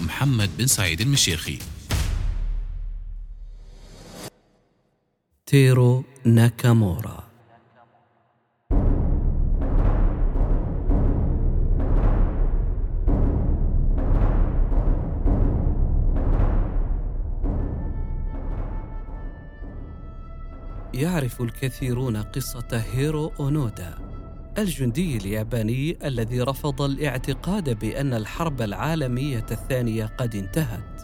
محمد بن سعيد المشيخي. تيرو ناكامورا. يعرف الكثيرون قصة هيرو أونودا. الجندي الياباني الذي رفض الاعتقاد بأن الحرب العالمية الثانية قد انتهت.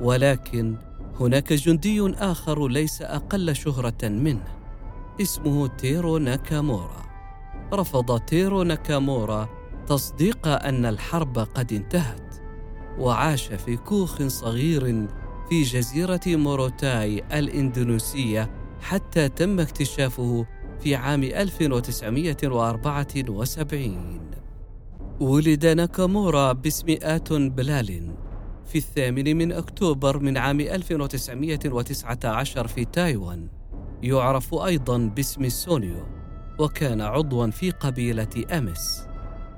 ولكن هناك جندي آخر ليس أقل شهرة منه اسمه تيرو ناكامورا. رفض تيرو ناكامورا تصديق أن الحرب قد انتهت وعاش في كوخ صغير في جزيرة موروتاي الإندونيسية حتى تم اكتشافه في عام 1974 ولد ناكامورا باسم آتون بلال في الثامن من أكتوبر من عام 1919 في تايوان. يعرف أيضا باسم سونيو وكان عضوا في قبيلة أمس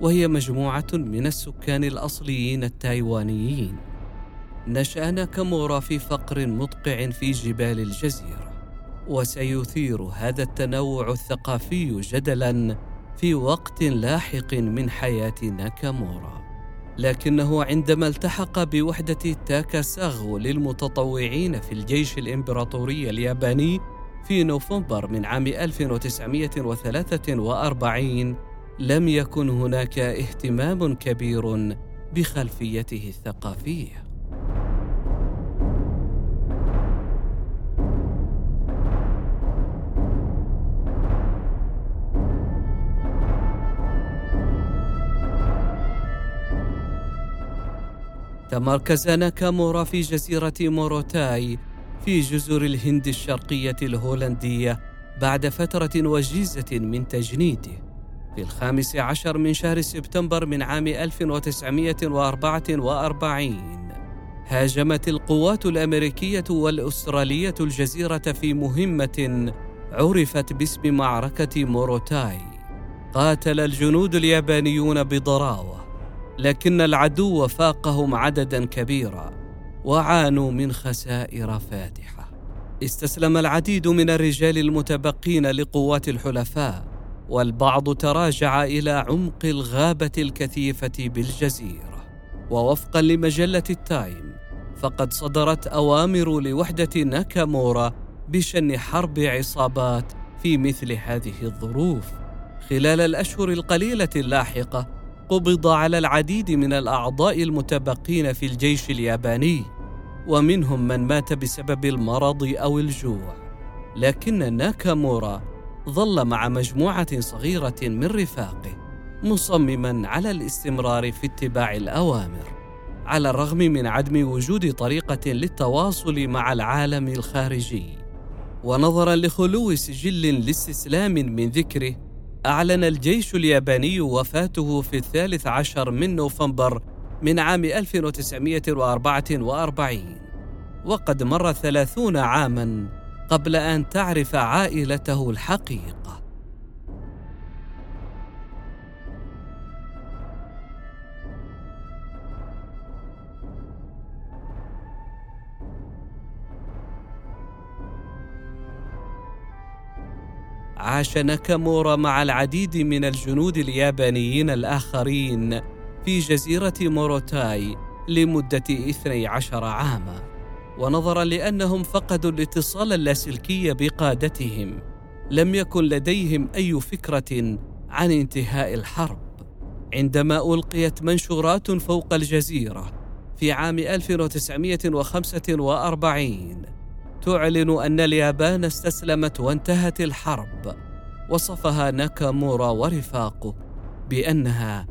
وهي مجموعة من السكان الأصليين التايوانيين. نشأ ناكامورا في فقر مدقع في جبال الجزيرة. وسيثير هذا التنوع الثقافي جدلا في وقت لاحق من حياة ناكامورا. لكنه عندما التحق بوحدة تاكاساغو للمتطوعين في الجيش الإمبراطوري الياباني في نوفمبر من عام 1943 لم يكن هناك اهتمام كبير بخلفيته الثقافية. تمركز ناكامورا في جزيرة موروتاي في جزر الهند الشرقية الهولندية بعد فترة وجيزة من تجنيده في الخامس عشر من شهر سبتمبر من عام 1944 هاجمت القوات الأمريكية والأسترالية الجزيرة في مهمة عرفت باسم معركة موروتاي. قاتل الجنود اليابانيون بضراوة. لكن العدو فاقهم عددا كبيرا وعانوا من خسائر فادحه استسلم العديد من الرجال المتبقين لقوات الحلفاء والبعض تراجع إلى عمق الغابة الكثيفة بالجزيرة. ووفقا لمجلة التايم فقد صدرت أوامر لوحدة ناكامورا بشن حرب عصابات في مثل هذه الظروف. خلال الأشهر القليلة اللاحقة قبض على العديد من الأعضاء المتبقين في الجيش الياباني ومنهم من مات بسبب المرض أو الجوع. لكن ناكامورا ظل مع مجموعة صغيرة من رفاقه مصمما على الاستمرار في اتباع الأوامر على الرغم من عدم وجود طريقة للتواصل مع العالم الخارجي. ونظرا لخلو سجل لاستسلام من ذكره أعلن الجيش الياباني وفاته في الثالث عشر من نوفمبر من عام 1944 وقد مر ثلاثون عاما قبل أن تعرف عائلته الحقيقة. عاش ناكامورا مع العديد من الجنود اليابانيين الآخرين في جزيرة موروتاي لمدة 12 عاما ونظرا لأنهم فقدوا الاتصال اللاسلكي بقادتهم. لم يكن لديهم أي فكرة عن انتهاء الحرب. عندما ألقيت منشورات فوق الجزيرة في عام 1945 تعلن أن اليابان استسلمت وانتهت الحرب وصفها ناكامورا ورفاقه بأنها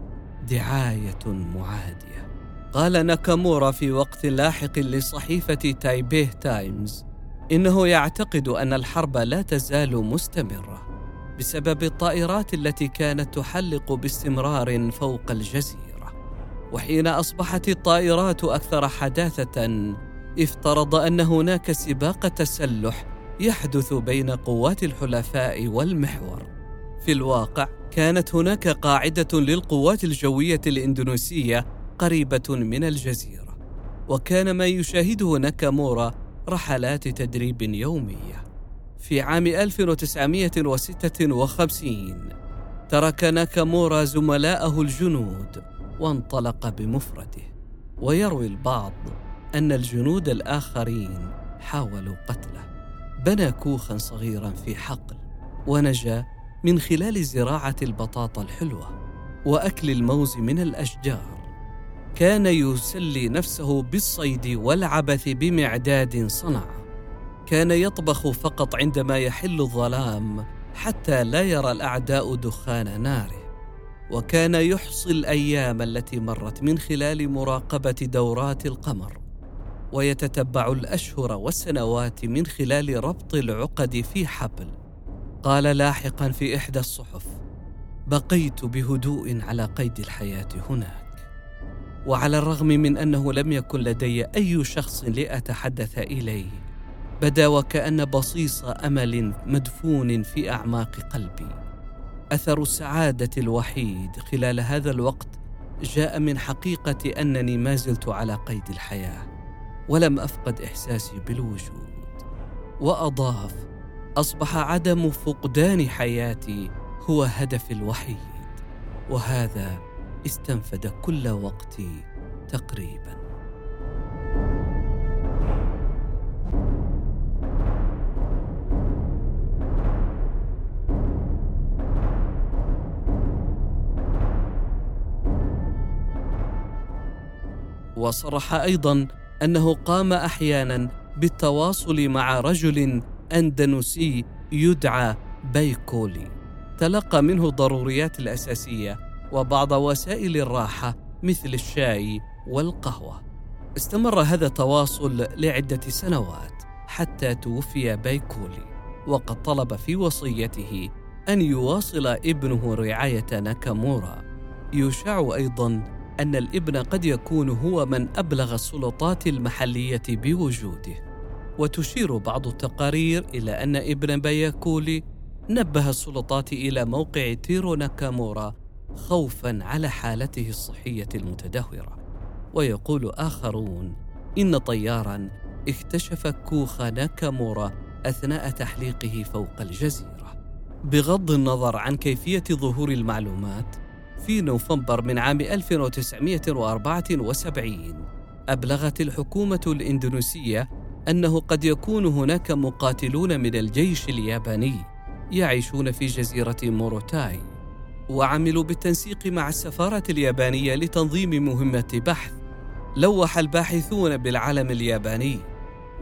دعاية معادية. قال ناكامورا في وقت لاحق لصحيفة تايبيه تايمز إنه يعتقد أن الحرب لا تزال مستمرة بسبب الطائرات التي كانت تحلق باستمرار فوق الجزيرة وحين أصبحت الطائرات أكثر حداثة افترض أن هناك سباق تسلح يحدث بين قوات الحلفاء والمحور. في الواقع كانت هناك قاعدة للقوات الجوية الإندونيسية قريبة من الجزيرة وكان ما يشاهده ناكامورا رحلات تدريب يومية. في عام 1956 ترك ناكامورا زملاءه الجنود وانطلق بمفرده ويروي البعض أن الجنود الآخرين حاولوا قتله. بنى كوخا صغيرا في حقل ونجا من خلال زراعة البطاطا الحلوة وأكل الموز من الأشجار. كان يسلي نفسه بالصيد والعبث بمعداد صنعه كان يطبخ فقط عندما يحل الظلام حتى لا يرى الأعداء دخان ناره. وكان يحصي الأيام التي مرت من خلال مراقبة دورات القمر. ويتتبع الأشهر والسنوات من خلال ربط العقد في حبل. قال لاحقا في إحدى الصحف بقيت بهدوء على قيد الحياة هناك. وعلى الرغم من أنه لم يكن لدي أي شخص لأتحدث إليه بدا وكأن بصيص أمل مدفون في أعماق قلبي. أثر السعاده الوحيد خلال هذا الوقت جاء من حقيقة أنني ما زلت على قيد الحياة. ولم أفقد إحساسي بالوجود وأضاف أصبح عدم فقدان حياتي هو هدفي الوحيد وهذا استنفد كل وقتي تقريبا. وصرح أيضا أنه قام أحيانا بالتواصل مع رجل اندونيسي يدعى بيكولي. تلقى منه الضروريات الأساسية وبعض وسائل الراحة مثل الشاي والقهوة. استمر هذا التواصل لعدة سنوات حتى توفي بايكولي وقد طلب في وصيته أن يواصل ابنه رعاية ناكامورا. يشاع أيضا أن الإبن قد يكون هو من أبلغ السلطات المحلية بوجوده. وتشير بعض التقارير إلى أن ابن بايكولي نبه السلطات إلى موقع تيرو ناكامورا خوفا على حالته الصحية المتدهورة. ويقول آخرون إن طيارا اكتشف كوخ ناكامورا أثناء تحليقه فوق الجزيرة. بغض النظر عن كيفية ظهور المعلومات في نوفمبر من عام 1974 أبلغت الحكومة الإندونيسية أنه قد يكون هناك مقاتلون من الجيش الياباني يعيشون في جزيرة موروتاي وعملوا بالتنسيق مع السفارة اليابانية لتنظيم مهمة بحث لوح الباحثون بالعلم الياباني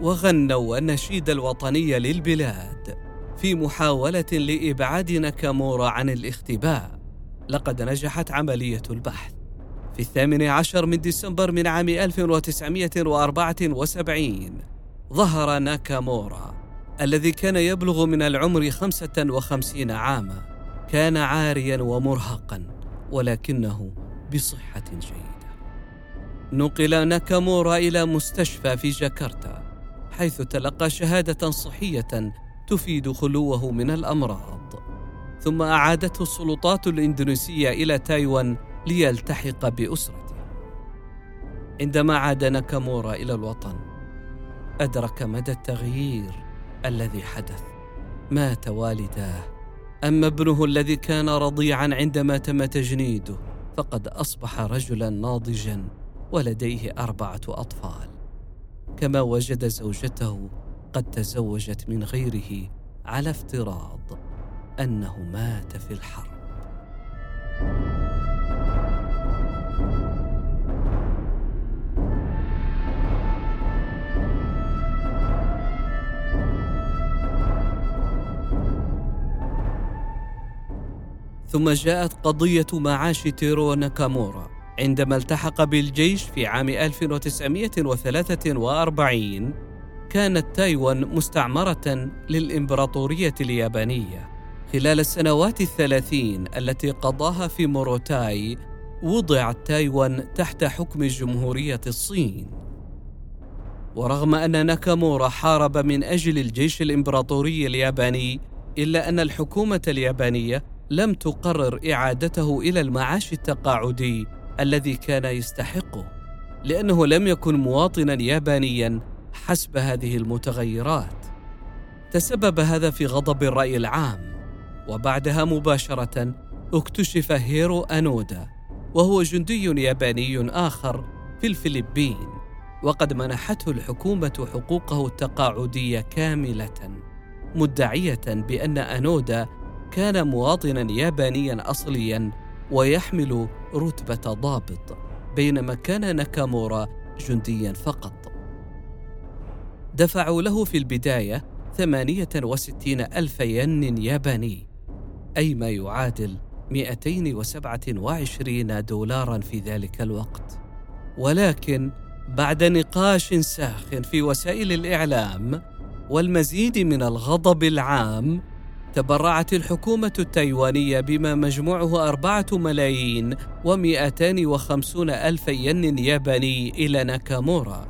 وغنوا النشيد الوطني للبلاد في محاولة لإبعاد ناكامورا عن الاختباء. لقد نجحت عملية البحث. في الثامن عشر من ديسمبر من عام 1974 ظهر ناكامورا الذي كان يبلغ من العمر 55 عاماً كان عاريا ومرهقا ولكنه بصحة جيدة. نقل ناكامورا إلى مستشفى في جاكرتا حيث تلقى شهادة صحية تفيد خلوه من الأمراض. ثم أعادته السلطات الإندونيسية إلى تايوان ليلتحق بأسرته. عندما عاد ناكامورا إلى الوطن أدرك مدى التغيير الذي حدث. مات والداه أما ابنه الذي كان رضيعا عندما تم تجنيده فقد أصبح رجلا ناضجا ولديه أربعة أطفال. كما وجد زوجته قد تزوجت من غيره على افتراض. أنه مات في الحرب. ثم جاءت قضية معاش تيرو ناكامورا عندما التحق بالجيش في عام 1943 كانت تايوان مستعمرة للإمبراطورية اليابانية. خلال السنوات الثلاثين التي قضاها في موروتاي وضعت تايوان تحت حكم جمهورية الصين. ورغم أن ناكامورا حارب من أجل الجيش الإمبراطوري الياباني إلا أن الحكومة اليابانية لم تقرر إعادته إلى المعاش التقاعدي الذي كان يستحقه لأنه لم يكن مواطنا يابانيا حسب هذه المتغيرات. تسبب هذا في غضب الرأي العام. وبعدها مباشرة اكتشف هيرو أنودا وهو جندي ياباني آخر في الفلبين وقد منحته الحكومة حقوقه التقاعدية كاملة مدعية بأن أنودا كان مواطنا يابانيا أصليا ويحمل رتبة ضابط بينما كان ناكامورا جنديا فقط. دفعوا له في البداية ثمانية وستين ألف ين ياباني. أي ما يعادل 227 دولارا في ذلك الوقت. ولكن بعد نقاش ساخ في وسائل الإعلام والمزيد من الغضب العام تبرعت الحكومة التايوانية بما مجموعه أربعة ملايين ومئتان وخمسون ألف ين ياباني إلى ناكامورا.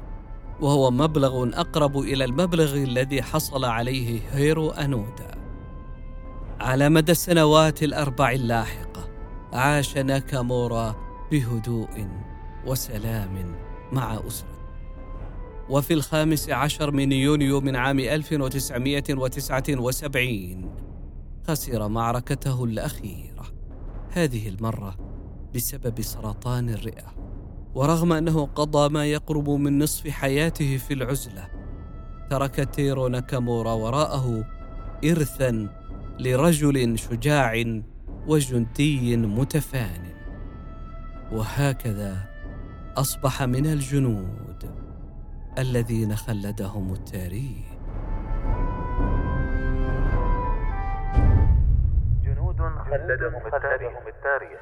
وهو مبلغ أقرب إلى المبلغ الذي حصل عليه هيرو أنودا. على مدى السنوات الأربع اللاحقة عاش ناكامورا بهدوء وسلام مع أسرته وفي الخامس عشر من يونيو من عام 1979 خسر معركته الأخيرة هذه المرة بسبب سرطان الرئة. ورغم أنه قضى ما يقرب من نصف حياته في العزلة ترك تيرو ناكامورا وراءه إرثا لرجل شجاع وجندي متفان. وهكذا أصبح من الجنود الذين خلدهم التاريخ. جنود خلدهم التاريخ.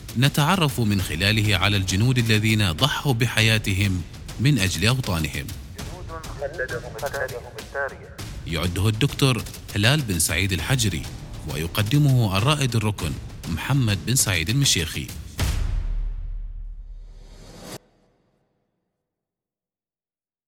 نتعرف من خلاله على الجنود الذين ضحوا بحياتهم من أجل أوطانهم. يعده الدكتور هلال بن سعيد الحجري ويقدمه الرائد الركن محمد بن سعيد المشيخي.